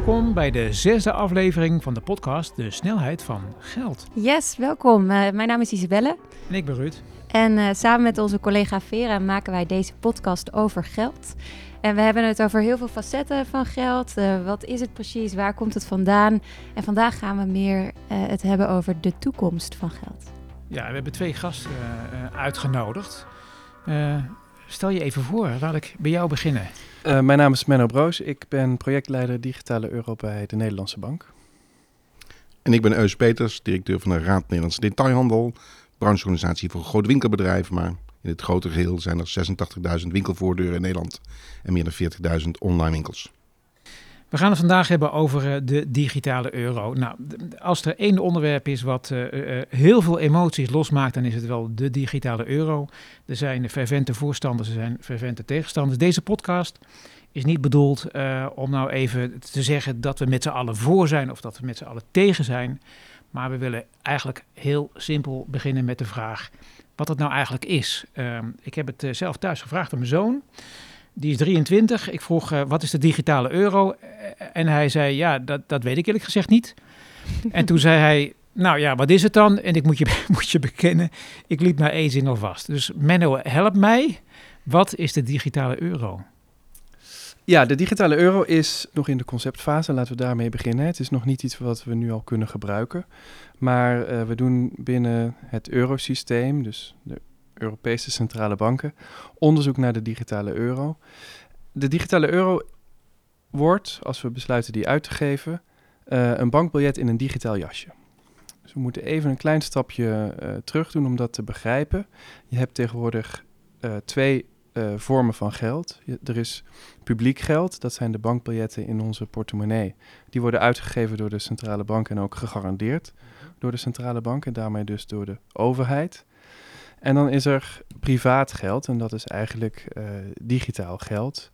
Welkom bij de zesde aflevering van de podcast De Snelheid van Geld. Yes, welkom. Uh, mijn naam is Isabelle. En ik ben Ruud. En uh, samen met onze collega Vera maken wij deze podcast over geld. En we hebben het over heel veel facetten van geld. Uh, wat is het precies? Waar komt het vandaan? En vandaag gaan we meer het hebben over de toekomst van geld. Ja, we hebben twee gasten uitgenodigd. stel je even voor, laat ik bij jou beginnen. Uh, mijn naam is Menno Broos. Ik ben projectleider Digitale Euro bij de Nederlandse Bank. En ik ben Eus Peters, directeur van de Raad Nederlandse Detailhandel. Brancheorganisatie voor grote winkelbedrijven. Maar in het grote geheel zijn er 86.000 winkelvoordeuren in Nederland en meer dan 40.000 online winkels. We gaan het vandaag hebben over eh, de digitale euro. Nou, als er één onderwerp is wat uh, heel veel emoties losmaakt, dan is het wel de digitale euro. Er zijn fervente voorstanders, er zijn fervente tegenstanders. Deze podcast is niet bedoeld om nou even te zeggen dat we met z'n allen voor zijn of dat we met z'n allen tegen zijn. Maar we willen eigenlijk heel simpel beginnen met de vraag wat het nou eigenlijk is. Uh, ik heb het zelf thuis gevraagd aan mijn zoon. Die is 23. Ik vroeg, uh, wat is de digitale euro? En hij zei, ja, dat, dat weet ik eerlijk gezegd niet. en toen zei hij, nou ja, wat is het dan? En ik moet je, moet je bekennen, ik liep maar één zin al vast. Dus Menno, help mij. Wat is de digitale euro? Ja, de digitale euro is nog in de conceptfase. Laten we daarmee beginnen. Het is nog niet iets wat we nu al kunnen gebruiken. Maar uh, we doen binnen het eurosysteem, dus de Europese centrale banken, onderzoek naar de digitale euro. De digitale euro wordt, als we besluiten die uit te geven, uh, een bankbiljet in een digitaal jasje. Dus we moeten even een klein stapje uh, terug doen om dat te begrijpen. Je hebt tegenwoordig uh, twee vormen van geld. Er is publiek geld, dat zijn de bankbiljetten in onze portemonnee. Die worden uitgegeven door de centrale bank en ook gegarandeerd door de centrale bank en daarmee dus door de overheid. En dan is er privaat geld en dat is eigenlijk digitaal geld.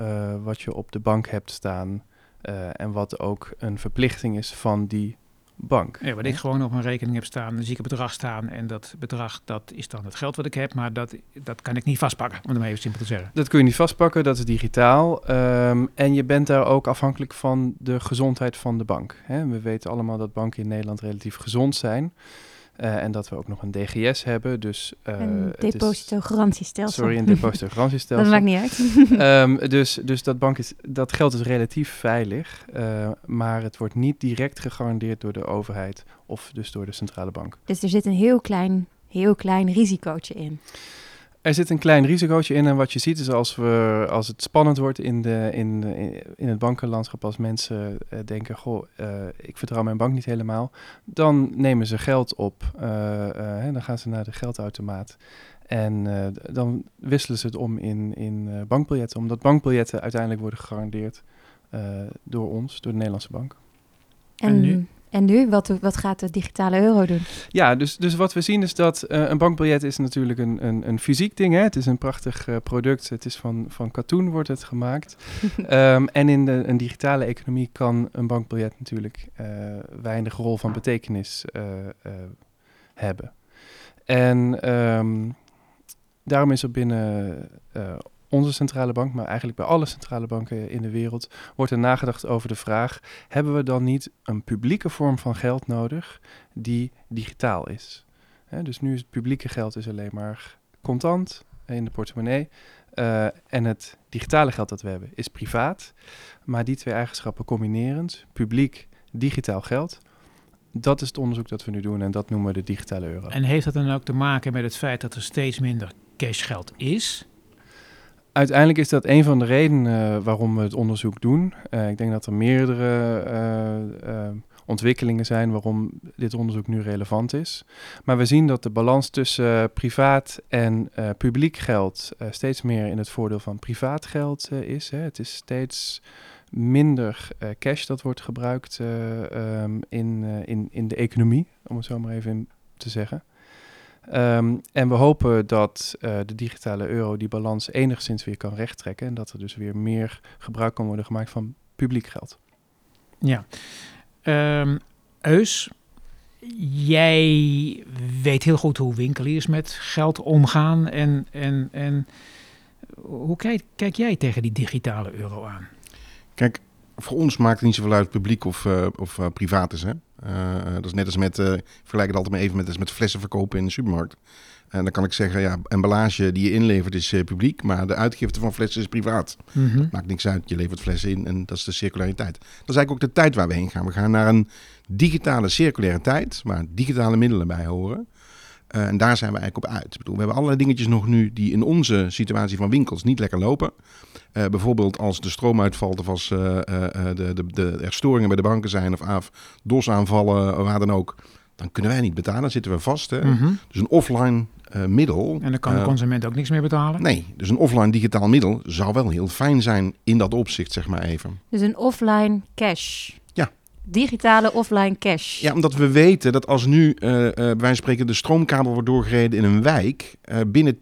Uh, wat je op de bank hebt staan uh, en wat ook een verplichting is van die bank. Ja, wat ik gewoon op mijn rekening heb staan, dan zie ik een bedrag staan en dat bedrag dat is dan het geld wat ik heb, maar dat, dat kan ik niet vastpakken, om het maar even simpel te zeggen. Dat kun je niet vastpakken, dat is digitaal um, en je bent daar ook afhankelijk van de gezondheid van de bank. Hè? We weten allemaal dat banken in Nederland relatief gezond zijn. Uh, en dat we ook nog een DGS hebben. Dus, uh, een depositogarantiestelsel. Sorry, een depositogarantiestelsel. dat maakt niet uit. um, dus dus dat, bank is, dat geld is relatief veilig. Uh, maar het wordt niet direct gegarandeerd door de overheid of dus door de centrale bank. Dus er zit een heel klein, heel klein risicootje in. Er zit een klein risicootje in en wat je ziet is als, we, als het spannend wordt in, de, in, in het bankenlandschap, als mensen uh, denken, goh, uh, ik vertrouw mijn bank niet helemaal, dan nemen ze geld op, uh, dan gaan ze naar de geldautomaat en dan wisselen ze het om in, in bankbiljetten, omdat bankbiljetten uiteindelijk worden gegarandeerd door ons, door de Nederlandse bank. En, en nu? En nu, wat, wat gaat de digitale euro doen? Ja, dus, dus wat we zien is dat uh, een bankbiljet is natuurlijk een, een, een fysiek ding. Hè? Het is een prachtig uh, product. Het is van, van katoen wordt het gemaakt. um, en in de, een digitale economie kan een bankbiljet natuurlijk uh, weinig rol van betekenis hebben. En um, daarom is er binnen onze centrale bank, maar eigenlijk bij alle centrale banken in de wereld, wordt er nagedacht over de vraag: hebben we dan niet een publieke vorm van geld nodig die digitaal is? Dus nu is het publieke geld is alleen maar contant in de portemonnee. Uh, en het digitale geld dat we hebben is privaat. Maar die twee eigenschappen combinerend, publiek, digitaal geld, dat is het onderzoek dat we nu doen en dat noemen we de digitale euro. En heeft dat dan ook te maken met het feit dat er steeds minder cashgeld is? Uiteindelijk is dat een van de redenen uh, waarom we het onderzoek doen. Uh, ik denk dat er meerdere uh, ontwikkelingen zijn waarom dit onderzoek nu relevant is. Maar we zien dat de balans tussen privaat en publiek geld steeds meer in het voordeel van privaat geld is. Het is steeds minder cash dat wordt gebruikt um, in, in, in de economie, om het zo maar even te zeggen. Um, en we hopen dat uh, de digitale euro die balans enigszins weer kan rechttrekken. En dat er dus weer meer gebruik kan worden gemaakt van publiek geld. Ja. Um, Eus, jij weet heel goed hoe winkeliers met geld omgaan. En, en, en hoe kijk, kijk jij tegen die digitale euro aan? Kijk, voor ons maakt het niet zoveel uit publiek of, uh, of uh, privaat is. Hè? Uh, dat is net als met, ik vergelijk het altijd maar even met, met flessen verkopen in de supermarkt. En dan kan ik zeggen, ja, emballage die je inlevert is publiek, maar de uitgifte van flessen is privaat. Mhm. Maakt niks uit, je levert flessen in en dat is de circulariteit. Dat is eigenlijk ook de tijd waar we heen gaan. We gaan naar een digitale circulaire tijd, waar digitale middelen bij horen. Uh, en daar zijn we eigenlijk op uit. Ik bedoel, we hebben allerlei dingetjes nog nu die in onze situatie van winkels niet lekker lopen. Uh, bijvoorbeeld als de stroom uitvalt of als uh, de, de, de, er storingen bij de banken zijn of af DOS-aanvallen, waar dan ook. Dan kunnen wij niet betalen, dan zitten we vast. Hè? Mm -hmm. Dus een offline middel. En dan kan de consument ook niks meer betalen? Nee, dus een offline digitaal middel zou wel heel fijn zijn in dat opzicht, zeg maar even. Dus een offline cash? Digitale offline cash. Ja, omdat we weten dat als nu uh, bij spreken de stroomkabel wordt doorgereden in een wijk, uh, binnen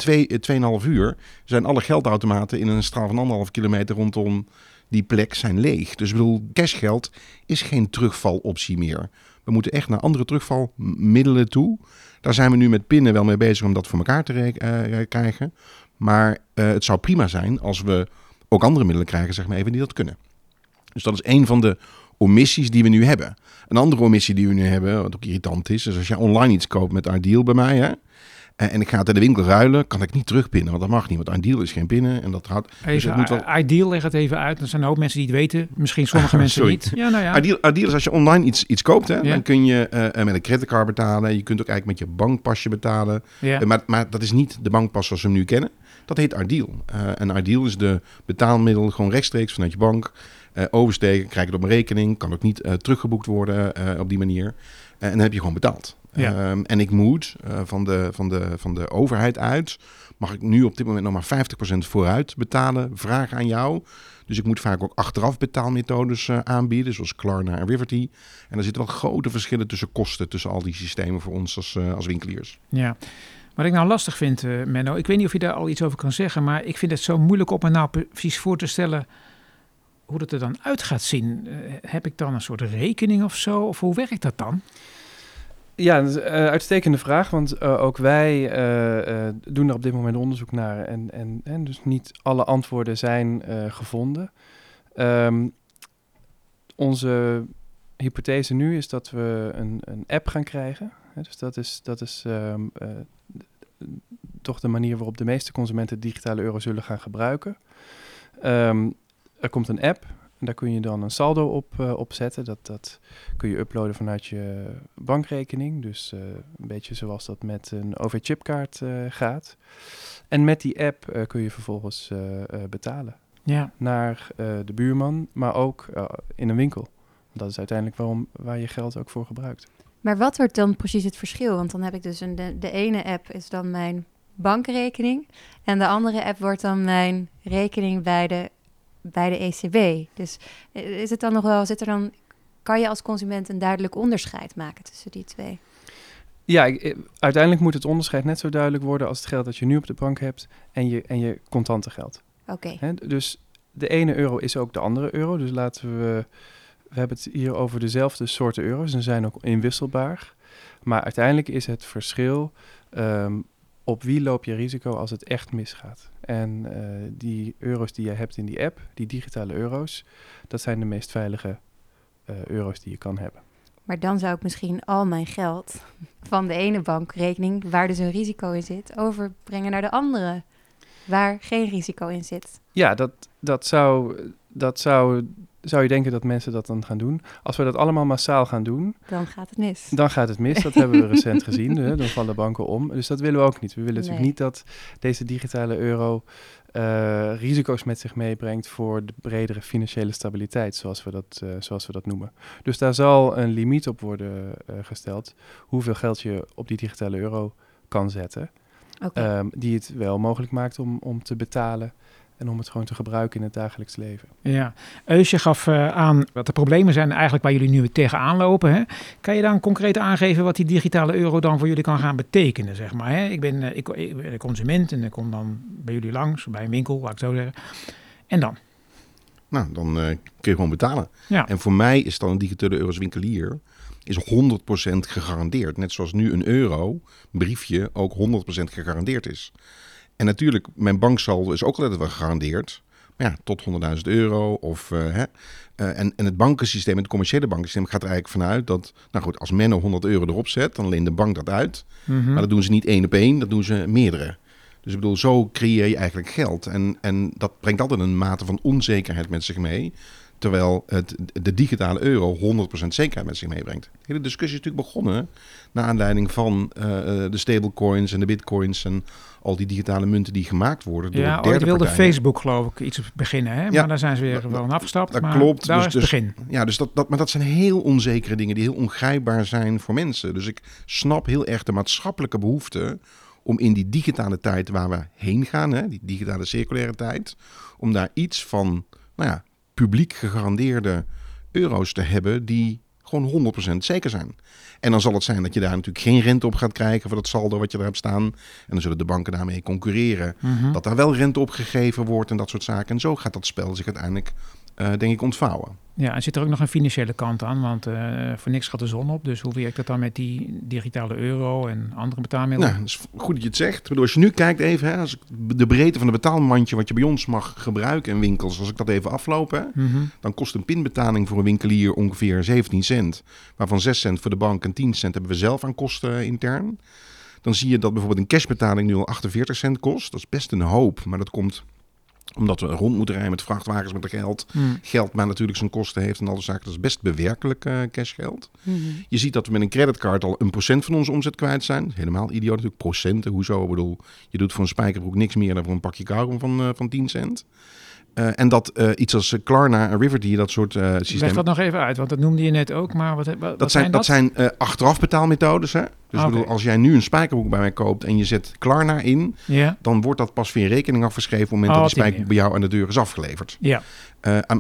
2,5 uur zijn alle geldautomaten in een straal van anderhalf kilometer rondom die plek zijn leeg. Dus ik bedoel, cashgeld is geen terugvaloptie meer. We moeten echt naar andere terugvalmiddelen toe. Daar zijn we nu met pinnen wel mee bezig om dat voor elkaar te krijgen. Maar het zou prima zijn als we ook andere middelen krijgen, zeg maar even, die dat kunnen. Dus dat is een van de omissies die we nu hebben. Een andere omissie die we nu hebben, wat ook irritant is, is als je online iets koopt met Ideal bij mij, hè, en ik ga het in de winkel ruilen, kan ik niet terugpinnen, want dat mag niet, want Ideal is geen pinnen en dat houdt... Dus het moet wel... Ideal, leg het even uit. Er zijn ook mensen die het weten, misschien sommige mensen niet. Ja, nou ja. Ideal, Ideal is als je online iets, iets koopt, hè, ja. dan kun je uh, met een creditcard betalen. Je kunt ook eigenlijk met je bankpasje betalen. Ja. Uh, maar, maar dat is niet de bankpas zoals we hem nu kennen. Dat heet Ideal. Uh, en Ideal is de betaalmiddel gewoon rechtstreeks vanuit je bank. Uh, oversteken, krijg je het op een rekening, kan ook niet uh, teruggeboekt worden uh, op die manier. en dan heb je gewoon betaald. Ja. Um, en ik moet van, de, van, de, van de overheid uit, mag ik nu op dit moment nog maar 50% vooruit betalen, vragen aan jou. Dus ik moet vaak ook achteraf betaalmethodes aanbieden, zoals Klarna en Riverty. En er zitten wel grote verschillen tussen kosten tussen al die systemen voor ons als, als winkeliers. Ja. Wat ik nou lastig vind, Menno, ik weet niet of je daar al iets over kan zeggen, maar ik vind het zo moeilijk om me nou precies voor te stellen hoe dat er dan uit gaat zien. Uh, heb ik dan een soort rekening of zo? Of hoe werkt dat dan? Ja, dat is een uh, uitstekende vraag, want uh, ook wij doen er op dit moment onderzoek naar. En, en, en dus niet alle antwoorden zijn gevonden. Um, onze hypothese nu is dat we een, een app gaan krijgen. Dus dat is, dat is um, toch de manier waarop de meeste consumenten digitale euro zullen gaan gebruiken. Um, er komt een app en daar kun je dan een saldo op, uh, op zetten. Dat, dat kun je uploaden vanuit je bankrekening. Dus uh, een beetje zoals dat met een OV-chipkaart uh, gaat. En met die app kun je vervolgens betalen. Ja. Naar de buurman, maar ook in een winkel. Dat is uiteindelijk waarom, waar je geld ook voor gebruikt. Maar wat wordt dan precies het verschil? Want dan heb ik dus een, de, de ene app is dan mijn bankrekening. En de andere app wordt dan mijn rekening bij de bij de ECB. Dus is het dan nog wel, zit er dan, kan je als consument een duidelijk onderscheid maken tussen die twee? Ja, ik, uiteindelijk moet het onderscheid net zo duidelijk worden als het geld dat je nu op de bank hebt en je, en je contante geld. Oké. Okay. Dus de ene euro is ook de andere euro. Dus laten we, we hebben het hier over dezelfde soorten euro's en zijn ook inwisselbaar. Maar uiteindelijk is het verschil um, op wie loop je risico als het echt misgaat. En uh, die euro's die je hebt in die app, die digitale euro's, dat zijn de meest veilige uh, euro's die je kan hebben. Maar dan zou ik misschien al mijn geld van de ene bankrekening, waar dus een risico in zit, overbrengen naar de andere, waar geen risico in zit. Ja, dat, dat, zou, dat zou, zou je denken dat mensen dat dan gaan doen. Als we dat allemaal massaal gaan doen, dan gaat het mis. Dan gaat het mis. Dat hebben we recent gezien. Hè? Dan vallen banken om. Dus dat willen we ook niet. We willen nee. natuurlijk niet dat deze digitale euro uh, risico's met zich meebrengt voor de bredere financiële stabiliteit, zoals we dat, uh, zoals we dat noemen. Dus daar zal een limiet op worden uh, gesteld, hoeveel geld je op die digitale euro kan zetten. Okay. Um, die het wel mogelijk maakt om, om te betalen en om het gewoon te gebruiken in het dagelijks leven. Ja, Eusje gaf uh, aan wat de problemen zijn eigenlijk waar jullie nu tegenaan lopen. Hè? Kan je dan concreet aangeven wat die digitale euro dan voor jullie kan gaan betekenen? Zeg maar, hè? Ik, ben, uh, ik, ik, ben een consument en ik kom dan bij jullie langs, bij een winkel, laat ik zo zeggen. En dan? Nou, dan uh, kun je gewoon betalen. Ja. En voor mij is dan een digitale euro als winkelier is 100% gegarandeerd. Net zoals nu een euro, briefje, ook 100% gegarandeerd is. En natuurlijk, mijn banksaldo is ook altijd wel gegarandeerd. ja, tot 100.000 euro. Of, eh, hè. Eh, en, en het bankensysteem, het commerciële bankensysteem, gaat er eigenlijk vanuit dat, nou goed, als Menno 100 euro erop zet, dan leent de bank dat uit. Mhm. Maar dat doen ze niet één op één, dat doen ze meerdere. Dus ik bedoel, zo creëer je eigenlijk geld. En, en dat brengt altijd een mate van onzekerheid met zich mee. Terwijl het, de digitale euro 100% zekerheid met zich meebrengt. De hele discussie is natuurlijk begonnen naar aanleiding van eh, de stablecoins en de bitcoins en al die digitale munten die gemaakt worden door ja, derde wilde. Facebook geloof ik iets beginnen, hè? Ja, maar daar zijn ze weer dat- gewoon afgestapt. dat maar klopt, Daar dus- is het dus- begin. Ja, dus dat, dat, maar dat zijn heel onzekere dingen die heel ongrijpbaar zijn voor mensen. Dus ik snap heel erg de maatschappelijke behoefte om in die digitale tijd waar we heen gaan, hè, die digitale circulaire tijd, om daar iets van, nou ja, publiek gegarandeerde euro's te hebben die gewoon 100% zeker zijn. En dan zal het zijn dat je daar natuurlijk geen rente op gaat krijgen voor dat saldo wat je daar hebt staan. En dan zullen de banken daarmee concurreren. Mhm. Dat daar wel rente op gegeven wordt en dat soort zaken. En zo gaat dat spel zich uiteindelijk, eh, denk ik, ontvouwen. Ja, en zit er ook nog een financiële kant aan, want eh, voor niks gaat de zon op. Dus hoe werkt dat dan met die digitale euro en andere betaalmiddelen? Nou, dat is goed dat je het zegt. Bedoel, als je nu kijkt even, hè, als ik de breedte van de betaalmandje wat je bij ons mag gebruiken in winkels, als ik dat even afloop, hè, Mhm. dan kost een pinbetaling voor een winkelier ongeveer 17 cent. Waarvan 6 cent voor de bank en 10 cent hebben we zelf aan kosten intern. Dan zie je dat bijvoorbeeld een cashbetaling nu al 48 cent kost. Dat is best een hoop, maar dat komt omdat we rond moeten rijden met vrachtwagens met geld. Mm. Geld maar natuurlijk zijn kosten heeft en alle zaken. Dat is best bewerkelijk eh, cashgeld. Mhm. Je ziet dat we met een creditcard al een procent van onze omzet kwijt zijn. Helemaal idioot natuurlijk. Procenten, hoezo? Ik bedoel, je doet voor een spijkerbroek niks meer dan voor een pakje kauwgom van, eh, van 10 cent. Eh, en dat eh, iets als eh, Klarna en Riverty, dat soort Leg systemen... dat nog even uit, want dat noemde je net ook. Maar wat, wat, wat Dat zijn, dat zijn achteraf betaalmethodes. Hè? Dus bedoel, als jij nu een spijkerbroek bij mij koopt en je zet Klarna in, dan wordt dat pas in rekening afgeschreven op het moment Oh, dat die die spijkerbroek bij jou aan de deur is afgeleverd. ja.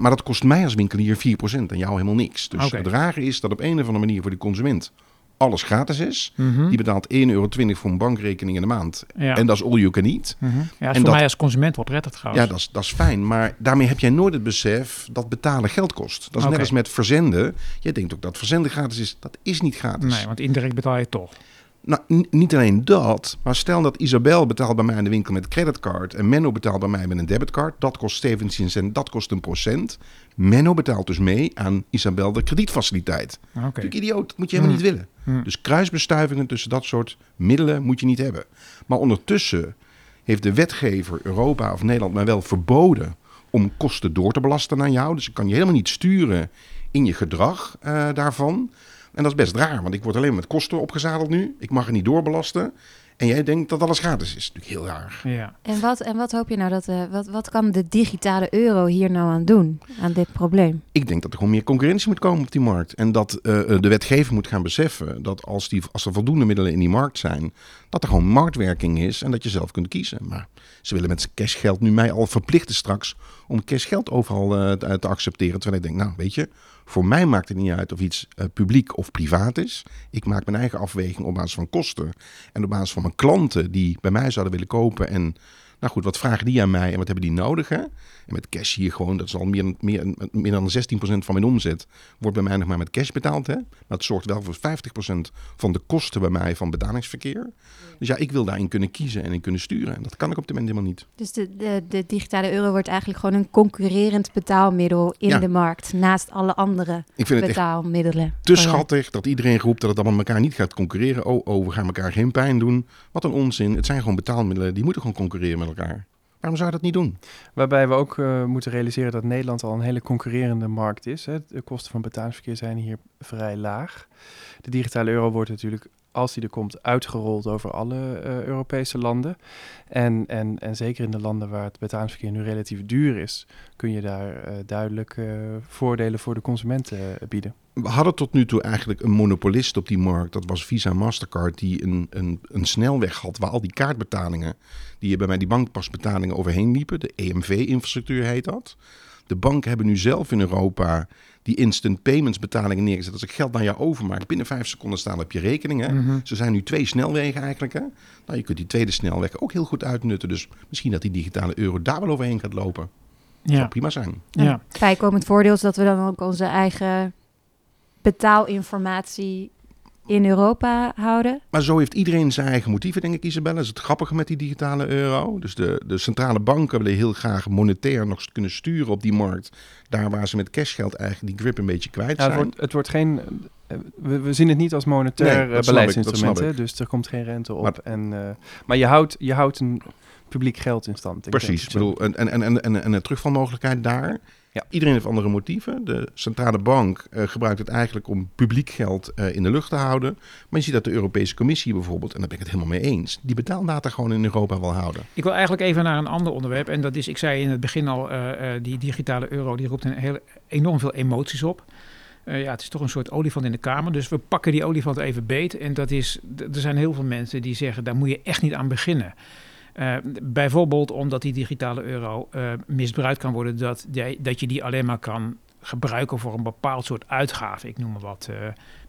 Maar dat kost mij als winkelier 4% en jou helemaal niks. Dus het rare is dat op een of andere manier voor de consument alles gratis is. Mhm. Die betaalt 1,20 euro voor een bankrekening in de maand. ja. En dat is all you can eat. Mhm. ja, en voor dat- mij als consument wel prettig trouwens. Ja, dat is, dat is fijn. Maar daarmee heb jij nooit het besef dat betalen geld kost. Dat is net als met verzenden. Jij denkt ook dat verzenden gratis is. Dat is niet gratis. Nee, want indirect betaal je toch. Nou, niet alleen dat, maar stel dat Isabel betaalt bij mij in de winkel met creditcard en Menno betaalt bij mij met een debitcard. Dat kost 17 cent, dat kost een procent. Menno betaalt dus mee aan Isabel de kredietfaciliteit. Oké. Natuurlijk idioot, dat moet je helemaal Hmm. niet willen. Hmm. Dus kruisbestuivingen tussen dat soort middelen moet je niet hebben. Maar ondertussen heeft de wetgever Europa of Nederland mij wel verboden om kosten door te belasten aan jou. Dus ik kan je helemaal niet sturen in je gedrag eh, daarvan. En dat is best raar, want ik word alleen met kosten opgezadeld nu. Ik mag er niet doorbelasten. En jij denkt dat alles gratis is. Dat is natuurlijk heel raar. Ja. En wat, en wat hoop je nou dat, eh, wat, wat kan de digitale euro hier nou aan doen, aan dit probleem? Ik denk dat er gewoon meer concurrentie moet komen op die markt. En dat eh, de wetgever moet gaan beseffen dat als, die, als er voldoende middelen in die markt zijn, dat er gewoon marktwerking is en dat je zelf kunt kiezen. Maar ze willen met cashgeld nu mij al verplichten straks om cashgeld overal eh, te, te accepteren. Terwijl ik denk, nou weet je, voor mij maakt het niet uit of iets eh, publiek of privaat is. Ik maak mijn eigen afweging op basis van kosten en op basis van mijn klanten die bij mij zouden willen kopen. En nou goed, wat vragen die aan mij en wat hebben die nodig? Hè? En met cash hier gewoon, dat is al meer, meer, meer dan 16% van mijn omzet, wordt bij mij nog maar met cash betaald. Hè? Maar het zorgt wel voor 50% van de kosten bij mij van betalingsverkeer. Dus ja, ik wil daarin kunnen kiezen en in kunnen sturen. En dat kan ik op dit moment helemaal niet. Dus de, de, de digitale euro wordt eigenlijk gewoon een concurrerend betaalmiddel in Ja. de markt, naast alle andere Ik vind het echt betaalmiddelen. te Oh schattig dat iedereen roept dat het allemaal elkaar niet gaat concurreren. Oh, oh, we gaan elkaar geen pijn doen. Wat een onzin. Het zijn gewoon betaalmiddelen, die moeten gewoon concurreren met elkaar. Waarom zou je dat niet doen? Waarbij we ook eh, moeten realiseren dat Nederland al een hele concurrerende markt is. Hè. De kosten van betalingsverkeer zijn hier vrij laag. De digitale euro wordt natuurlijk, als die er komt, uitgerold over alle eh, Europese landen. En, en, en zeker in de landen waar het betalingsverkeer nu relatief duur is, kun je daar eh, duidelijk eh, voordelen voor de consumenten bieden. We hadden tot nu toe eigenlijk een monopolist op die markt. Dat was Visa Mastercard, die een, een, een snelweg had waar al die kaartbetalingen, die bij mij die bankpasbetalingen overheen liepen. De EMV-infrastructuur heet dat. De banken hebben nu zelf in Europa die instant payments betalingen neergezet. Als ik geld naar jou overmaak, binnen vijf seconden staan op je rekening. Hè? Mhm. Ze zijn nu twee snelwegen eigenlijk. Hè? Nou, je kunt die tweede snelweg ook heel goed uitnutten. Dus misschien dat die digitale euro daar wel overheen gaat lopen. Dat zou Ja. prima zijn. Ja. Bijkomend voordeel is dat we dan ook onze eigen betaalinformatie in Europa houden. Maar zo heeft iedereen zijn eigen motieven, denk ik, Isabelle. Dat is het grappige met die digitale euro. Dus de, de centrale banken willen heel graag monetair nog kunnen sturen op die markt. Daar waar ze met cashgeld eigenlijk die grip een beetje kwijt Ja, zijn. het, wordt, het wordt geen. We, we zien het niet als monetair Nee, eh, beleidsinstrument, ik, dus er komt geen rente op. Maar- en, eh, maar je houdt, je houdt een publiek geld in stand. Ik Precies. Ik bedoel, en, en, en, en, en de terugvalmogelijkheid daar. Ja. Iedereen heeft andere motieven. De centrale bank eh, gebruikt het eigenlijk om publiek geld eh, in de lucht te houden. Maar je ziet dat de Europese Commissie bijvoorbeeld, en daar ben ik het helemaal mee eens, die betaaldata gewoon in Europa wil houden. Ik wil eigenlijk even naar een ander onderwerp. En dat is, ik zei in het begin al, eh, eh, die digitale euro die roept een heel, enorm veel emoties op. Eh, ja, het is toch een soort olifant in de kamer. Dus we pakken die olifant even beet. En dat is, er zijn heel veel mensen die zeggen, daar moet je echt niet aan beginnen. Eh, bijvoorbeeld omdat die digitale euro eh, misbruikt kan worden, dat, die- dat je die alleen maar kan gebruiken voor een bepaald soort uitgave. Ik noem maar wat, eh,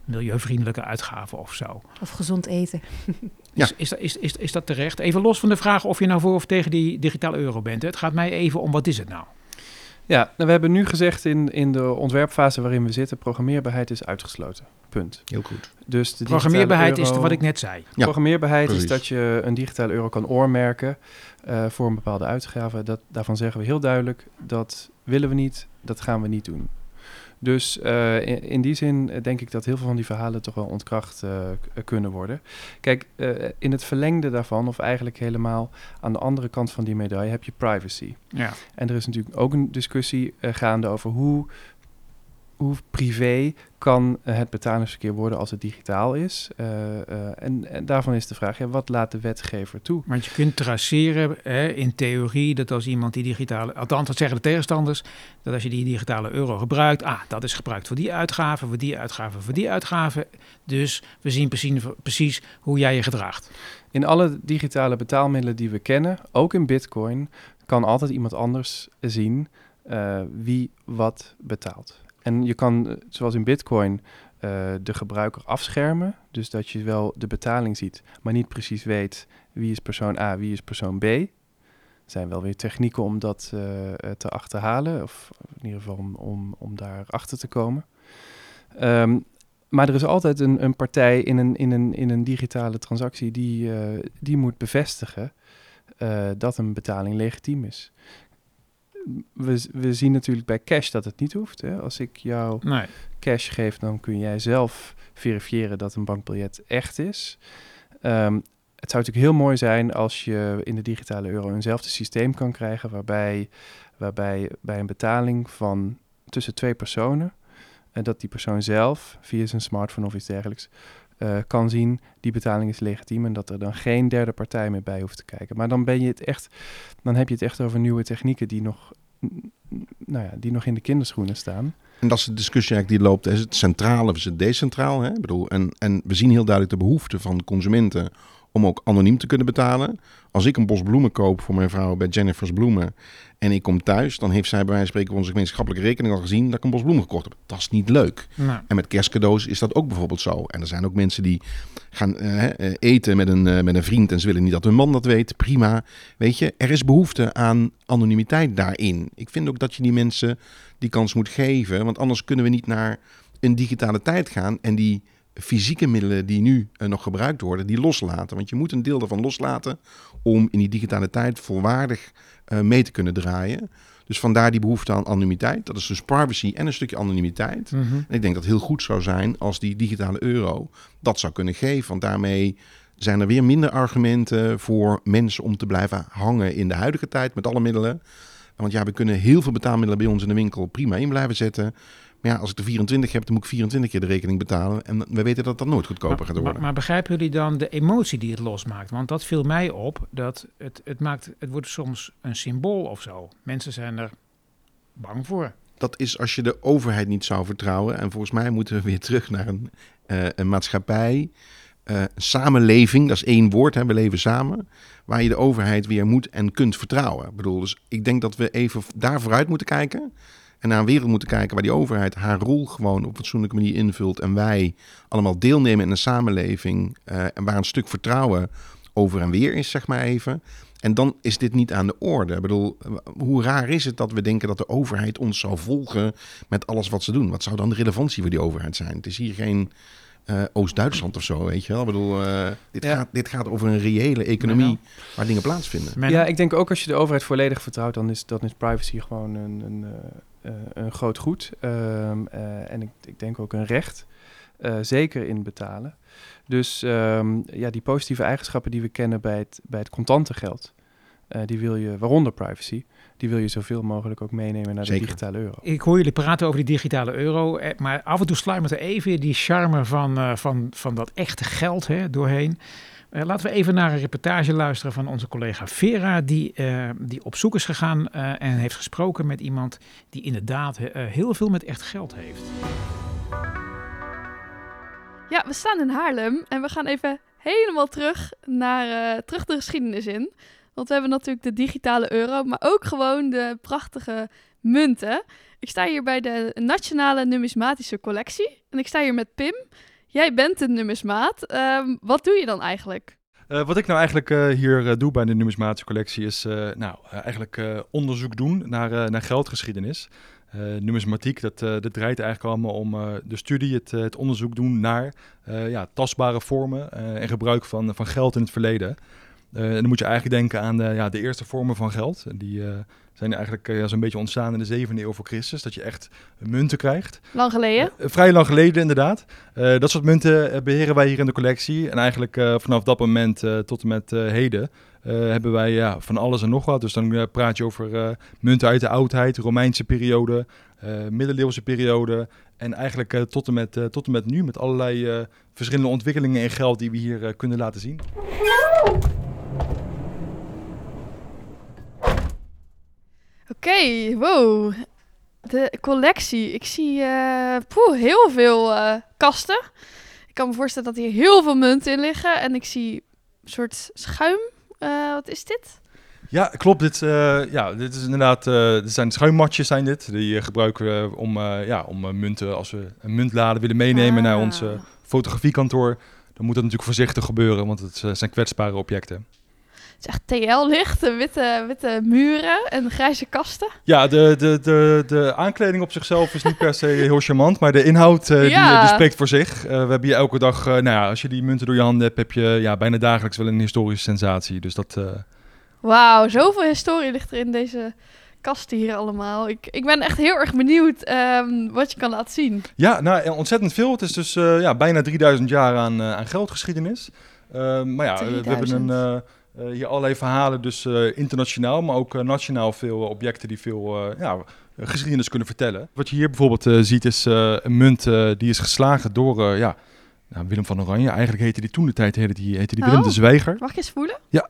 milieuvriendelijke uitgaven of zo. Of gezond eten. Ja. Is, is, dat- is, is, is dat terecht? Even los van de vraag of je nou voor of tegen die digitale euro bent. hè. Het gaat mij even om wat is het nou? Ja, nou, we hebben nu gezegd in, in de ontwerpfase waarin we zitten, programmeerbaarheid is uitgesloten. Punt. Heel goed. Dus de digitale Programmeerbaarheid is euro- wat ik net zei. Ja, Programmeerbaarheid is dat je een digitale euro kan oormerken eh, voor een bepaalde uitgave. Dat, daarvan zeggen we heel duidelijk, dat willen we niet, dat gaan we niet doen. Dus eh, in, in die zin eh, denk ik dat heel veel van die verhalen toch wel ontkracht eh, kunnen worden. Kijk, in het verlengde daarvan, of eigenlijk helemaal aan de andere kant van die medaille, heb je privacy. Ja. En er is natuurlijk ook een discussie gaande over hoe, hoe privé kan eh, het betalingsverkeer worden als het digitaal is. Eh, eh, en, en daarvan is de vraag, ja, wat laat de wetgever toe? Want je kunt traceren hè, in theorie dat als iemand die digitale, althans dat zeggen de tegenstanders, dat als je die digitale euro gebruikt, ah, dat is gebruikt voor die uitgaven, voor die uitgaven, voor die uitgaven. Dus we zien precies, precies hoe jij je gedraagt. In alle digitale betaalmiddelen die we kennen, ook in Bitcoin, kan altijd iemand anders zien wie wat betaalt. En je kan, eh, zoals in Bitcoin, eh, de gebruiker afschermen. Dus dat je wel de betaling ziet, maar niet precies weet wie is persoon A, wie is persoon B. Er zijn wel weer technieken om dat eh, te achterhalen, of in ieder geval om, om, daar achter te komen. Ehm, maar er is altijd een, een partij in een, in, een, in een digitale transactie die, die moet bevestigen dat een betaling legitiem is. We, we zien natuurlijk bij cash dat het niet hoeft. Hè? Als ik jou Nee. cash geef, dan kun jij zelf verifiëren dat een bankbiljet echt is. Ehm, het zou natuurlijk heel mooi zijn als je in de digitale euro eenzelfde systeem kan krijgen, waarbij, waarbij bij een betaling van tussen twee personen, en dat die persoon zelf via zijn smartphone of iets dergelijks eh, kan zien die betaling is legitiem en dat er dan geen derde partij meer bij hoeft te kijken. Maar dan ben je het echt, dan heb je het echt over nieuwe technieken die nog, nou ja, die nog in de kinderschoenen staan. En dat is de discussie eigenlijk die loopt. Is het centraal of is het decentraal? Hè? Ik bedoel, en, en we zien heel duidelijk de behoefte van consumenten om ook anoniem te kunnen betalen. Als ik een bos bloemen koop voor mijn vrouw bij Jennifer's Bloemen en ik kom thuis, dan heeft zij bij wijze van spreken op onze gemeenschappelijke rekening al gezien dat ik een bos bloemen gekocht heb. Dat is niet leuk. En met kerstcadeaus is dat ook bijvoorbeeld zo. En er zijn ook mensen die gaan eh, eh, eten met een, eh, met een vriend en ze willen niet dat hun man dat weet. Prima. Weet je, er is behoefte aan anonimiteit daarin. Ik vind ook dat je die mensen die kans moet geven. Want anders kunnen we niet naar een digitale tijd gaan en die fysieke middelen die nu eh, nog gebruikt worden, die loslaten. Want je moet een deel daarvan loslaten om in die digitale tijd volwaardig eh, mee te kunnen draaien. Dus vandaar die behoefte aan anonimiteit. Dat is dus privacy en een stukje anonimiteit. mhm. En ik denk dat het heel goed zou zijn als die digitale euro dat zou kunnen geven. Want daarmee zijn er weer minder argumenten voor mensen om te blijven hangen in de huidige tijd met alle middelen. Want ja, we kunnen heel veel betaalmiddelen bij ons in de winkel prima in blijven zetten. Maar ja, als ik er 24 heb, dan moet ik 24 keer de rekening betalen. En we weten dat dat nooit goedkoper gaat worden. maar, maar begrijpen jullie dan de emotie die het losmaakt? Want dat viel mij op. Dat het, het, maakt, het wordt soms een symbool of zo. Mensen zijn er bang voor. dat is als je de overheid niet zou vertrouwen. En volgens mij moeten we weer terug naar een, eh, een maatschappij, een samenleving. Dat is één woord, hè, we leven samen. Waar je de overheid weer moet en kunt vertrouwen. Ik bedoel, dus ik denk dat we even daar vooruit moeten kijken. En naar een wereld moeten kijken waar die overheid haar rol gewoon op een fatsoenlijke manier invult. En wij allemaal deelnemen in een samenleving. eh, en waar een stuk vertrouwen over en weer is, zeg maar even. En dan is dit niet aan de orde. Ik bedoel, hoe raar is het dat we denken dat de overheid ons zou volgen met alles wat ze doen? Wat zou dan de relevantie voor die overheid zijn? Het is hier geen eh, Oost-Duitsland of zo, weet je wel. Ik bedoel, eh, dit, Ja. gaat, dit gaat over een reële economie waar dingen plaatsvinden. Menno? Ja, ik denk ook als je de overheid volledig vertrouwt, dan is, dan is privacy gewoon een, een, eh, eh, een groot goed. Ehm, eh, en ik, ik denk ook een recht. eh, zeker in betalen. Dus ehm, ja, die positieve eigenschappen die we kennen bij het, bij het contante geld, eh, die wil je, waaronder privacy, die wil je zoveel mogelijk ook meenemen naar Zeker. de digitale euro. Ik hoor jullie praten over die digitale euro, eh, maar af en toe sluimert er even die charme van, eh, van, van dat echte geld hè, doorheen. Eh, laten we even naar een reportage luisteren van onze collega Vera, die, eh, die op zoek is gegaan eh, en heeft gesproken met iemand die inderdaad heel veel met echt geld heeft. Ja, we staan in Haarlem en we gaan even helemaal terug naar terug de geschiedenis in. Want we hebben natuurlijk de digitale euro, maar ook gewoon de prachtige munten. Ik sta hier bij de Nationale Numismatische Collectie en ik sta hier met Pim. Jij bent een numismaat. Ehm, wat doe je dan eigenlijk? Eh, wat ik nou eigenlijk eh, hier eh, doe bij de numismatische collectie is nou, eigenlijk onderzoek doen naar, naar geldgeschiedenis. Numismatiek, dat, dat draait eigenlijk allemaal om de studie, het, het onderzoek doen naar ja, tastbare vormen en gebruik van, van geld in het verleden. Eh, en dan moet je eigenlijk denken aan de, ja, de eerste vormen van geld. Die eh, zijn eigenlijk eh, ja, zo'n beetje ontstaan in de 7e eeuw voor Christus, dat je echt munten krijgt. Lang geleden? Eh, vrij lang geleden, inderdaad. Eh, dat soort munten eh, beheren wij hier in de collectie. En eigenlijk eh, vanaf dat moment eh, tot en met eh, heden eh, hebben wij ja, van alles en nog wat. Dus dan eh, praat je over eh, munten uit de oudheid, Romeinse periode, eh, middeleeuwse periode. En eigenlijk eh, tot, en met, eh, tot en met nu met allerlei eh, verschillende ontwikkelingen in geld die we hier eh, kunnen laten zien. Oké, wow. De collectie. Ik zie poeh, heel veel eh, kasten. Ik kan me voorstellen dat hier heel veel munten in liggen. En ik zie een soort schuim. Eh, wat is dit? Ja, klopt. Dit, ja, dit is inderdaad, dit zijn schuimmatjes zijn dit. Die gebruiken we om, ja, om munten, als we een muntladen willen meenemen naar Ah. ons eh, fotografiekantoor. Dan moet dat natuurlijk voorzichtig gebeuren, want het zijn kwetsbare objecten. Het is echt TL-licht, witte, witte muren en grijze kasten. Ja, de, de, de, de aankleding op zichzelf is niet per se heel charmant, maar de inhoud eh, die, Ja. eh, die spreekt voor zich. Eh, we hebben hier elke dag, nou ja, als je die munten door je handen hebt, heb je ja, bijna dagelijks wel een historische sensatie. Dus dat, Wauw, zoveel historie ligt er in deze kasten hier allemaal. Ik, ik ben echt heel erg benieuwd ehm, wat je kan laten zien. Ja, nou, ontzettend veel. Het is dus ja, bijna 3000 jaar aan, aan geldgeschiedenis. Eh, maar ja, we hebben 3000. een, hier allerlei verhalen, dus eh, internationaal, maar ook eh, nationaal veel objecten die veel eh, ja, geschiedenis kunnen vertellen. Wat je hier bijvoorbeeld eh, ziet is eh, een munt eh, die is geslagen door eh, ja, nou, Willem van Oranje. Eigenlijk heette die toen de tijd heette die, heette die Willem Oh. de Zwijger. Mag ik eens voelen? Ja.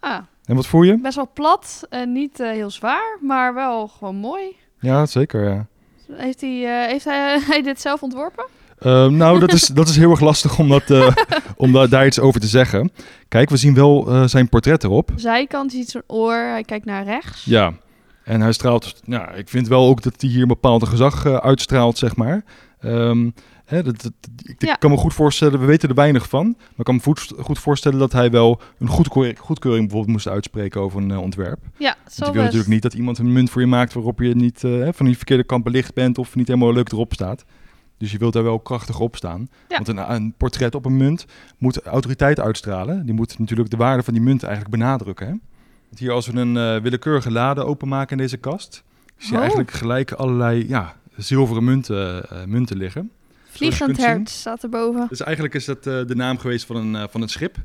Ah, En wat voel je? best wel plat en niet eh, heel zwaar, maar wel gewoon mooi. Ja, zeker. Ja. Heeft hij, eh, heeft hij, hij dit zelf ontworpen? Ehm, nou, dat is, dat is heel erg lastig om, dat, eh, om da- daar iets over te zeggen. Kijk, we zien wel eh, zijn portret erop. Zijkant, ziet zo'n oor, hij kijkt naar rechts. Ja, en hij straalt... Nou, ik vind wel ook dat hij hier een bepaald gezag eh, uitstraalt, zeg maar. Ehm, hè, dat, dat- ik Ja. kan me goed voorstellen, we weten er weinig van. Maar ik kan me goed, goed voorstellen dat hij wel een goedkeur- goedkeuring bijvoorbeeld moest uitspreken over een ontwerp. Ja, Want zo je wil natuurlijk niet dat iemand een munt voor je maakt waarop je niet van die verkeerde kant belicht bent of niet helemaal leuk erop staat. Dus je wilt daar wel krachtig op staan. Ja. Want een, een portret op een munt moet autoriteit uitstralen. Die moet natuurlijk de waarde van die munt eigenlijk benadrukken. Hè? Want hier als we een eh, willekeurige lade openmaken in deze kast, zie je Oh. eigenlijk gelijk allerlei ja, zilveren munten, eh, munten liggen. Vliegend hert staat erboven. Dus eigenlijk is dat eh, de naam geweest van een, van een schip.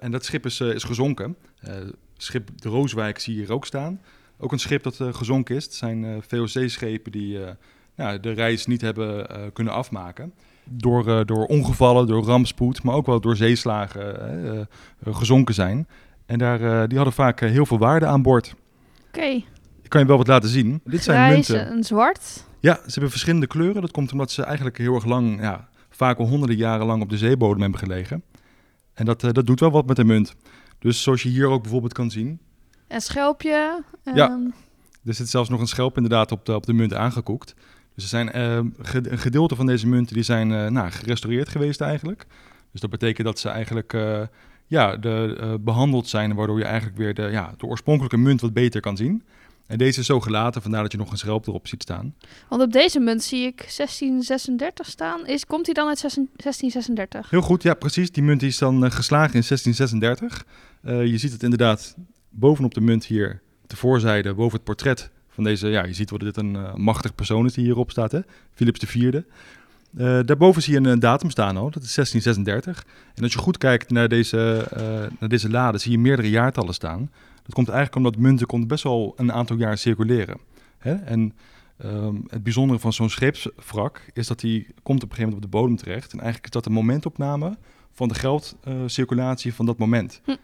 En dat schip is, is gezonken. Schip de Rooswijk zie je hier ook staan. Ook een schip dat gezonken is. Het zijn VOC-schepen die nou, de reis niet hebben eh, kunnen afmaken. Door, eh, door ongevallen, door rampspoed, maar ook wel door zeeslagen eh, eh, gezonken zijn. En daar, eh, die hadden vaak heel veel waarde aan boord. Oké, Ik kan je wel wat laten zien. Dit zijn grijs munten. en zwart. Ja, ze hebben verschillende kleuren. Dat komt omdat ze eigenlijk heel erg lang, ja, vaak al honderden jaren lang op de zeebodem hebben gelegen. En dat, dat doet wel wat met de munt. Dus zoals je hier ook bijvoorbeeld kan zien, En schelpje. Ja. ehm, er zit zelfs nog een schelp inderdaad op de, op de munt aangekoekt. Dus er zijn eh, ge- een gedeelte van deze munten die zijn eh, nou, gerestaureerd geweest eigenlijk. Dus dat betekent dat ze eigenlijk eh, ja, de, eh, behandeld zijn, waardoor je eigenlijk weer de, ja, de oorspronkelijke munt wat beter kan zien. En deze is zo gelaten, vandaar dat je nog een schelp erop ziet staan. Want op deze munt zie ik 1636 staan. Is, komt die dan uit 16 1636? Heel goed, ja precies. Die munt is dan geslagen in 1636. Eh, je ziet het inderdaad bovenop de munt hier, de voorzijde, boven het portret van deze... Ja, je ziet dat dit een eh, machtig persoon is die hierop staat, hè? Philips IV. Uh, daarboven zie je een, datum staan al, dat is 1636. En als je goed kijkt naar deze, naar deze lade, zie je meerdere jaartallen staan. Dat komt eigenlijk omdat munten best wel een aantal jaar circuleren. Hè? En ehm, het bijzondere van zo'n scheepswrak is dat die komt op een gegeven moment op de bodem terecht. En eigenlijk is dat een momentopname van de geldcirculatie van dat moment. Hm.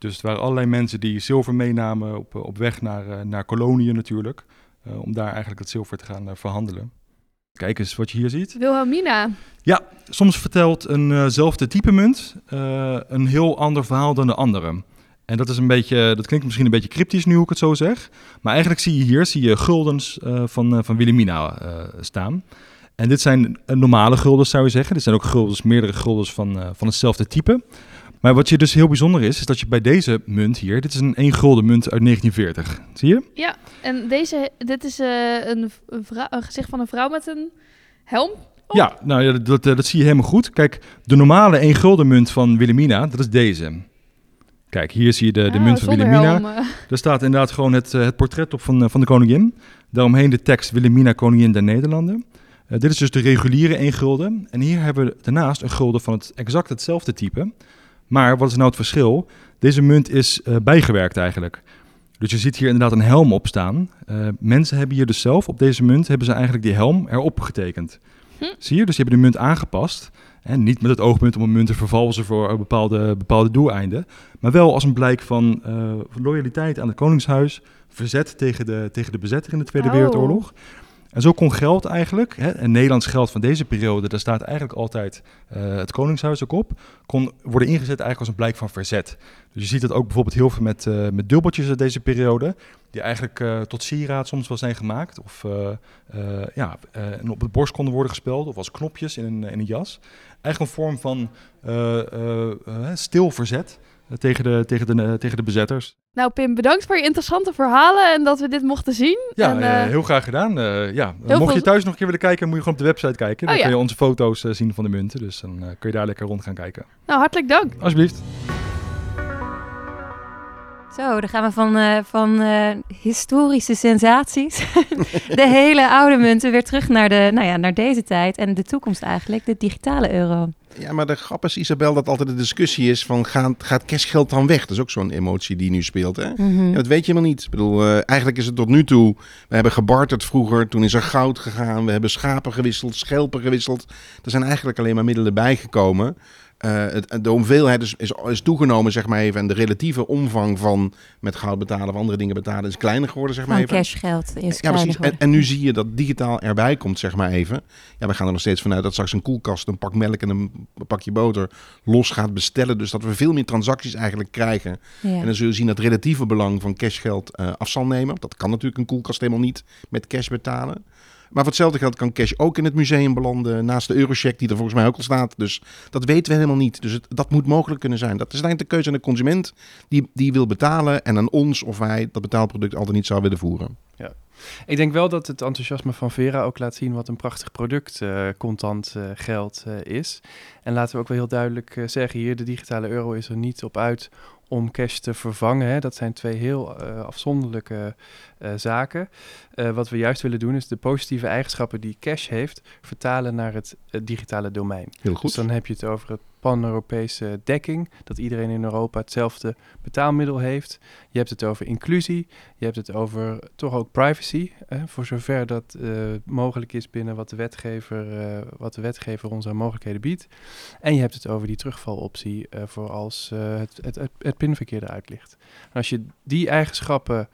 Dus er waren allerlei mensen die zilver meenamen op, op weg naar, uh, naar koloniën natuurlijk. Uh, om daar eigenlijk het zilver te gaan verhandelen. Kijk eens wat je hier ziet. Wilhelmina. Ja, soms vertelt eenzelfde type munt een heel ander verhaal dan de andere. En dat is een beetje, dat klinkt misschien een beetje cryptisch nu hoe ik het zo zeg. Maar eigenlijk zie je hier zie je guldens uh, van, van Wilhelmina staan. En dit zijn normale guldens zou je zeggen. Dit zijn ook guldens, meerdere guldens van, van hetzelfde type. Maar wat je dus heel bijzonder is, is dat je bij deze munt hier, dit is een 1 gulden munt uit 1940. Zie je? Ja, en deze, dit is een, een, vrouw, een gezicht van een vrouw met een helm. Oh. Ja, nou ja, dat, dat zie je helemaal goed. Kijk, de normale 1 gulden munt van Wilhelmina, dat is deze. Kijk, hier zie je de, de Ah, munt van Wilhelmina. Daar staat inderdaad gewoon het, uh, het portret op van, van de koningin. Daaromheen de tekst Wilhelmina, koningin der Nederlanden. Uh, dit is dus de reguliere 1 gulden. En hier hebben we daarnaast een gulden van het exact hetzelfde type. Maar wat is nou het verschil? Deze munt is bijgewerkt eigenlijk. Dus je ziet hier inderdaad een helm op staan. mensen hebben hier dus zelf, op deze munt, hebben ze eigenlijk die helm erop getekend. Hm. Zie je? Dus die hebben de munt aangepast. En niet met het oogpunt om een munt te vervalsen voor bepaalde, bepaalde doeleinden. Maar wel als een blijk van uh, loyaliteit aan het Koningshuis. Verzet tegen de, tegen de bezetter in de Tweede Oh. Wereldoorlog. En zo kon geld eigenlijk, hè, en Nederlands geld van deze periode, daar staat eigenlijk altijd uh, het Koningshuis ook op, kon worden ingezet eigenlijk als een blijk van verzet. Dus je ziet het ook bijvoorbeeld heel veel met, uh, met dubbeltjes uit deze periode, die eigenlijk uh, tot sieraad soms wel zijn gemaakt. Of ja, op het borst konden worden gespeld, of als knopjes in een, in een jas. Eigenlijk een vorm van stil verzet tegen de, tegen, de, tegen de bezetters. Nou Pim, bedankt voor je interessante verhalen en dat we dit mochten zien. Ja, en, uh, heel graag gedaan. Uh, ja. Mocht veel... je thuis nog een keer willen kijken, moet je gewoon op de website kijken. Dan oh, kun je onze foto's uh, zien van de munten. Dus dan kun je daar lekker rond gaan kijken. Nou, hartelijk dank. Alsjeblieft. Zo, dan gaan we van, uh, van uh, historische sensaties, de hele oude munten, weer terug naar, de, nou ja, naar deze tijd en de toekomst eigenlijk, de digitale euro. Ja, maar de grap is, Isabel, dat altijd de discussie is van gaat, gaat cashgeld dan weg? Dat is ook zo'n emotie die nu speelt. Hè? Mm -hmm. ja, dat weet je helemaal niet. Ik bedoel, uh, eigenlijk is het tot nu toe, we hebben gebarterd vroeger, toen is er goud gegaan, we hebben schapen gewisseld, schelpen gewisseld. Er zijn eigenlijk alleen maar middelen bijgekomen. Uh, het, de hoeveelheid is, is, is, toegenomen, zeg maar even. En de relatieve omvang van met goud betalen of andere dingen betalen is kleiner geworden, zeg maar van even. cashgeld is ja, precies. En, en, nu zie je dat digitaal erbij komt, zeg maar even. Ja, we gaan er nog steeds vanuit dat straks een koelkast, een pak melk en een pakje boter los gaat bestellen. Dus dat we veel meer transacties eigenlijk krijgen. Ja. En dan zul je zien dat relatieve belang van cashgeld uh, af zal nemen. Dat kan natuurlijk een koelkast helemaal niet met cash betalen. Maar voor hetzelfde geld kan cash ook in het museum belanden. Naast de eurocheck die er volgens mij ook al staat. Dus dat weten we helemaal niet. Dus dat moet mogelijk kunnen zijn. Dat is eigenlijk de keuze aan de consument die, die wil betalen. En aan ons of wij dat betaalproduct altijd niet zou willen voeren. Ja. Ik denk wel dat het enthousiasme van Vera ook laat zien wat een prachtig product uh, contant uh, geld uh, is. En laten we ook wel heel duidelijk zeggen hier, de digitale euro is er niet op uit om cash te vervangen. Hè. Dat zijn twee heel uh, afzonderlijke uh, zaken. Uh, wat we juist willen doen is de positieve eigenschappen die cash heeft vertalen naar het digitale domein. Heel goed. Dus dan heb je het over het pan-Europese dekking, dat iedereen in Europa hetzelfde betaalmiddel heeft. Je hebt het over inclusie, je hebt het over toch ook privacy, hè, voor zover dat mogelijk is binnen wat de, wetgever, wat de wetgever ons aan mogelijkheden biedt. En je hebt het over die terugvaloptie voor als het, het, het, het pinverkeer eruit ligt. Als je die eigenschappen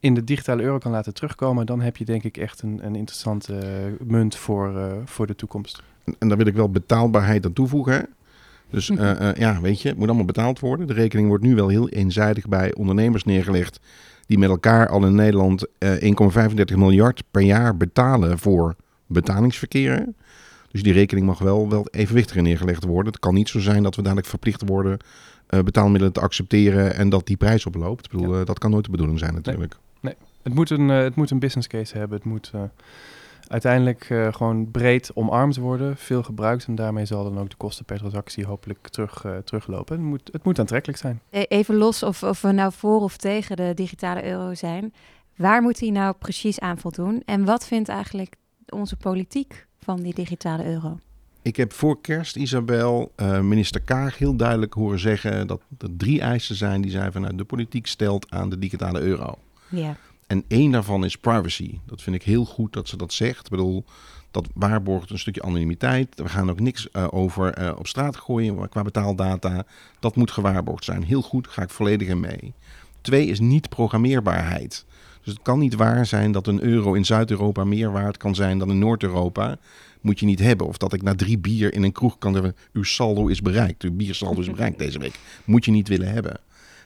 in de digitale euro kan laten terugkomen, dan heb je denk ik echt een, een interessante uh, munt voor, uh, voor de toekomst. En, en daar wil ik wel betaalbaarheid aan toevoegen. Hè? Dus uh, uh, ja, weet je, het moet allemaal betaald worden. De rekening wordt nu wel heel eenzijdig bij ondernemers neergelegd. Die met elkaar al in Nederland uh, 1,35 miljard per jaar betalen voor betalingsverkeer. Dus die rekening mag wel, wel evenwichtiger neergelegd worden. Het kan niet zo zijn dat we dadelijk verplicht worden uh, betaalmiddelen te accepteren en dat die prijs oploopt. Ik bedoel, ja. uh, dat kan nooit de bedoeling zijn natuurlijk. Nee. Het moet een, uh, het moet een business case hebben. Het moet uh, uiteindelijk uh, gewoon breed omarmd worden, veel gebruikt. En daarmee zal dan ook de kosten per transactie hopelijk terug, teruglopen. Het moet, het moet aantrekkelijk zijn. E-, even los of, of we nou voor of tegen de digitale euro zijn. Waar moet hij nou precies aan voldoen? En wat vindt eigenlijk onze politiek van die digitale euro? Ik heb voor kerst, Isabel, uh, minister Kaag heel duidelijk horen zeggen dat er drie eisen zijn die zij vanuit de politiek stelt aan de digitale euro. Ja. En één daarvan is privacy. Dat vind ik heel goed dat ze dat zegt. Ik bedoel, dat waarborgt een stukje anonimiteit. We gaan ook niks uh, over uh, op straat gooien qua betaaldata. Dat moet gewaarborgd zijn. Heel goed, ga ik volledig in mee. Twee is niet programmeerbaarheid. Dus het kan niet waar zijn dat een euro in Zuid-Europa meer waard kan zijn dan in Noord-Europa. Moet je niet hebben. Of dat ik na drie bier in een kroeg kan zeggen: uw saldo is bereikt. Uw biersaldo is bereikt deze week. Moet je niet willen hebben.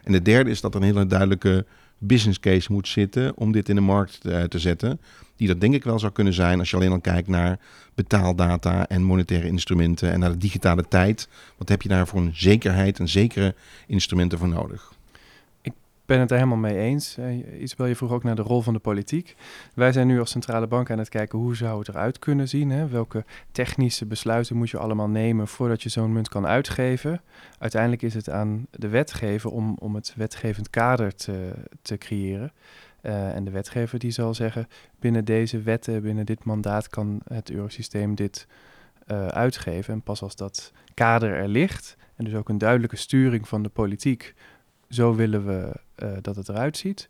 En de derde is dat er een hele duidelijke business case moet zitten om dit in de markt te, te zetten. Die dat denk ik wel zou kunnen zijn als je alleen al kijkt naar betaaldata en monetaire instrumenten en naar de digitale tijd. Wat heb je daar voor een zekerheid en zekere instrumenten voor nodig? Ben het er helemaal mee eens. Uh, Isabel, je vroeg ook naar de rol van de politiek. Wij zijn nu als centrale bank aan het kijken hoe zou het eruit kunnen zien. Hè? Welke technische besluiten moet je allemaal nemen voordat je zo'n munt kan uitgeven. Uiteindelijk is het aan de wetgever om, om het wetgevend kader te, te creëren. Uh, en de wetgever die zal zeggen, binnen deze wetten, binnen dit mandaat kan het eurosysteem dit uh, uitgeven. En pas als dat kader er ligt en dus ook een duidelijke sturing van de politiek zo willen we uh, dat het eruit ziet.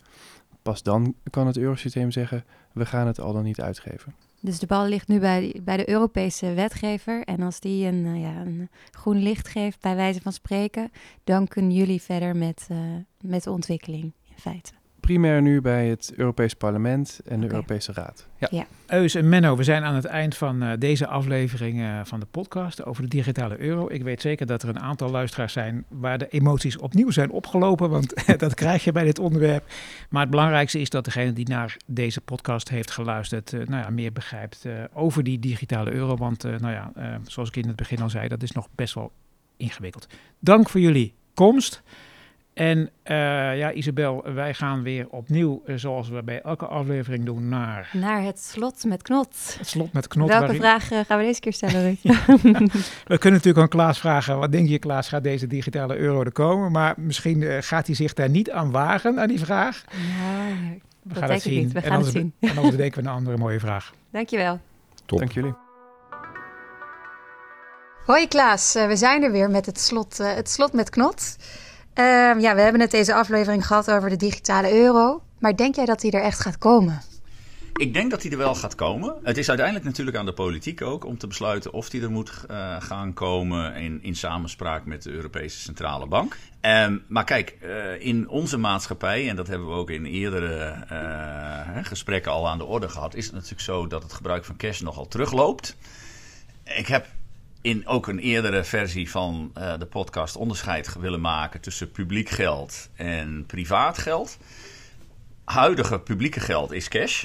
Pas dan kan het eurosysteem zeggen, we gaan het al dan niet uitgeven. Dus de bal ligt nu bij, bij de Europese wetgever. En als die een, uh, ja, een groen licht geeft, bij wijze van spreken, dan kunnen jullie verder met, uh, met de ontwikkeling in feite primair nu bij het Europees Parlement en de okay. Europese Raad. Ja. ja. Eus en Menno, we zijn aan het eind van uh, deze aflevering uh, van de podcast over de digitale euro. Ik weet zeker dat er een aantal luisteraars zijn waar de emoties opnieuw zijn opgelopen, want dat krijg je bij dit onderwerp. Maar het belangrijkste is dat degene die naar deze podcast heeft geluisterd, uh, nou ja, meer begrijpt over die digitale euro. Want nou ja, zoals ik in het begin al zei, dat is nog best wel ingewikkeld. Dank voor jullie komst. En uh, ja, Isabel, wij gaan weer opnieuw, uh, zoals we bij elke aflevering doen, naar... Naar het slot met knot. Het slot met knot. Welke waarin... vraag uh, gaan we deze keer stellen, ja. We kunnen natuurlijk aan Klaas vragen, wat denk je Klaas, gaat deze digitale euro er komen? Maar misschien gaat hij zich daar niet aan wagen, aan die vraag. Ja, we gaan het zien. Niet. We gaan het zien. En anders bedenken we een andere mooie vraag. Dankjewel. Top. Dank jullie. Hoi Klaas, we zijn er weer met het slot, het slot met knot. Uh, ja, we hebben het deze aflevering gehad over de digitale euro. Maar denk jij dat die er echt gaat komen? Ik denk dat die er wel gaat komen. Het is uiteindelijk natuurlijk aan de politiek ook om te besluiten of die er moet uh, gaan komen in, in samenspraak met de Europese Centrale Bank. Um, maar kijk, uh, in onze maatschappij, en dat hebben we ook in eerdere uh, gesprekken al aan de orde gehad, is het natuurlijk zo dat het gebruik van cash nogal terugloopt. Ik heb in ook een eerdere versie van uh, de podcast onderscheid willen maken tussen publiek geld en privaat geld. Huidige publieke geld is cash.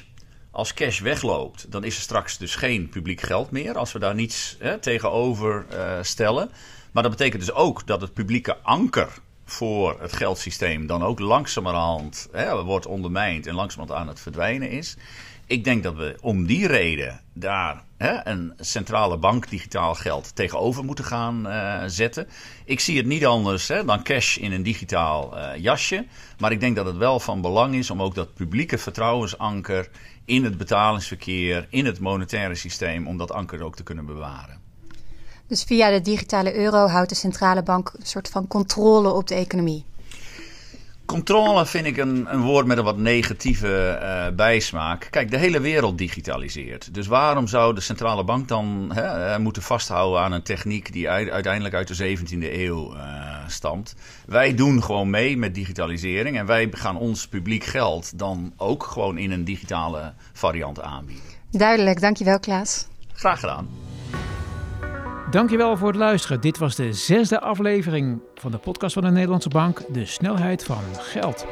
Als cash wegloopt, dan is er straks dus geen publiek geld meer. Als we daar niets hè, tegenover uh, stellen. Maar dat betekent dus ook dat het publieke anker voor het geldsysteem dan ook langzamerhand hè, wordt ondermijnd en langzamerhand aan het verdwijnen is. Ik denk dat we om die reden daar hè, een centrale bank digitaal geld tegenover moeten gaan uh, zetten. Ik zie het niet anders hè, dan cash in een digitaal uh, jasje. Maar ik denk dat het wel van belang is om ook dat publieke vertrouwensanker in het betalingsverkeer, in het monetaire systeem, om dat anker ook te kunnen bewaren. Dus via de digitale euro houdt de centrale bank een soort van controle op de economie. Controle vind ik een, een woord met een wat negatieve uh, bijsmaak. Kijk, de hele wereld digitaliseert. Dus waarom zou de centrale bank dan hè, moeten vasthouden aan een techniek die uiteindelijk uit de 17e eeuw uh, stamt? Wij doen gewoon mee met digitalisering en wij gaan ons publiek geld dan ook gewoon in een digitale variant aanbieden. Duidelijk, dankjewel Klaas. Graag gedaan. Dankjewel voor het luisteren. Dit was de zesde aflevering van de podcast van de Nederlandse Bank, De Snelheid van Geld.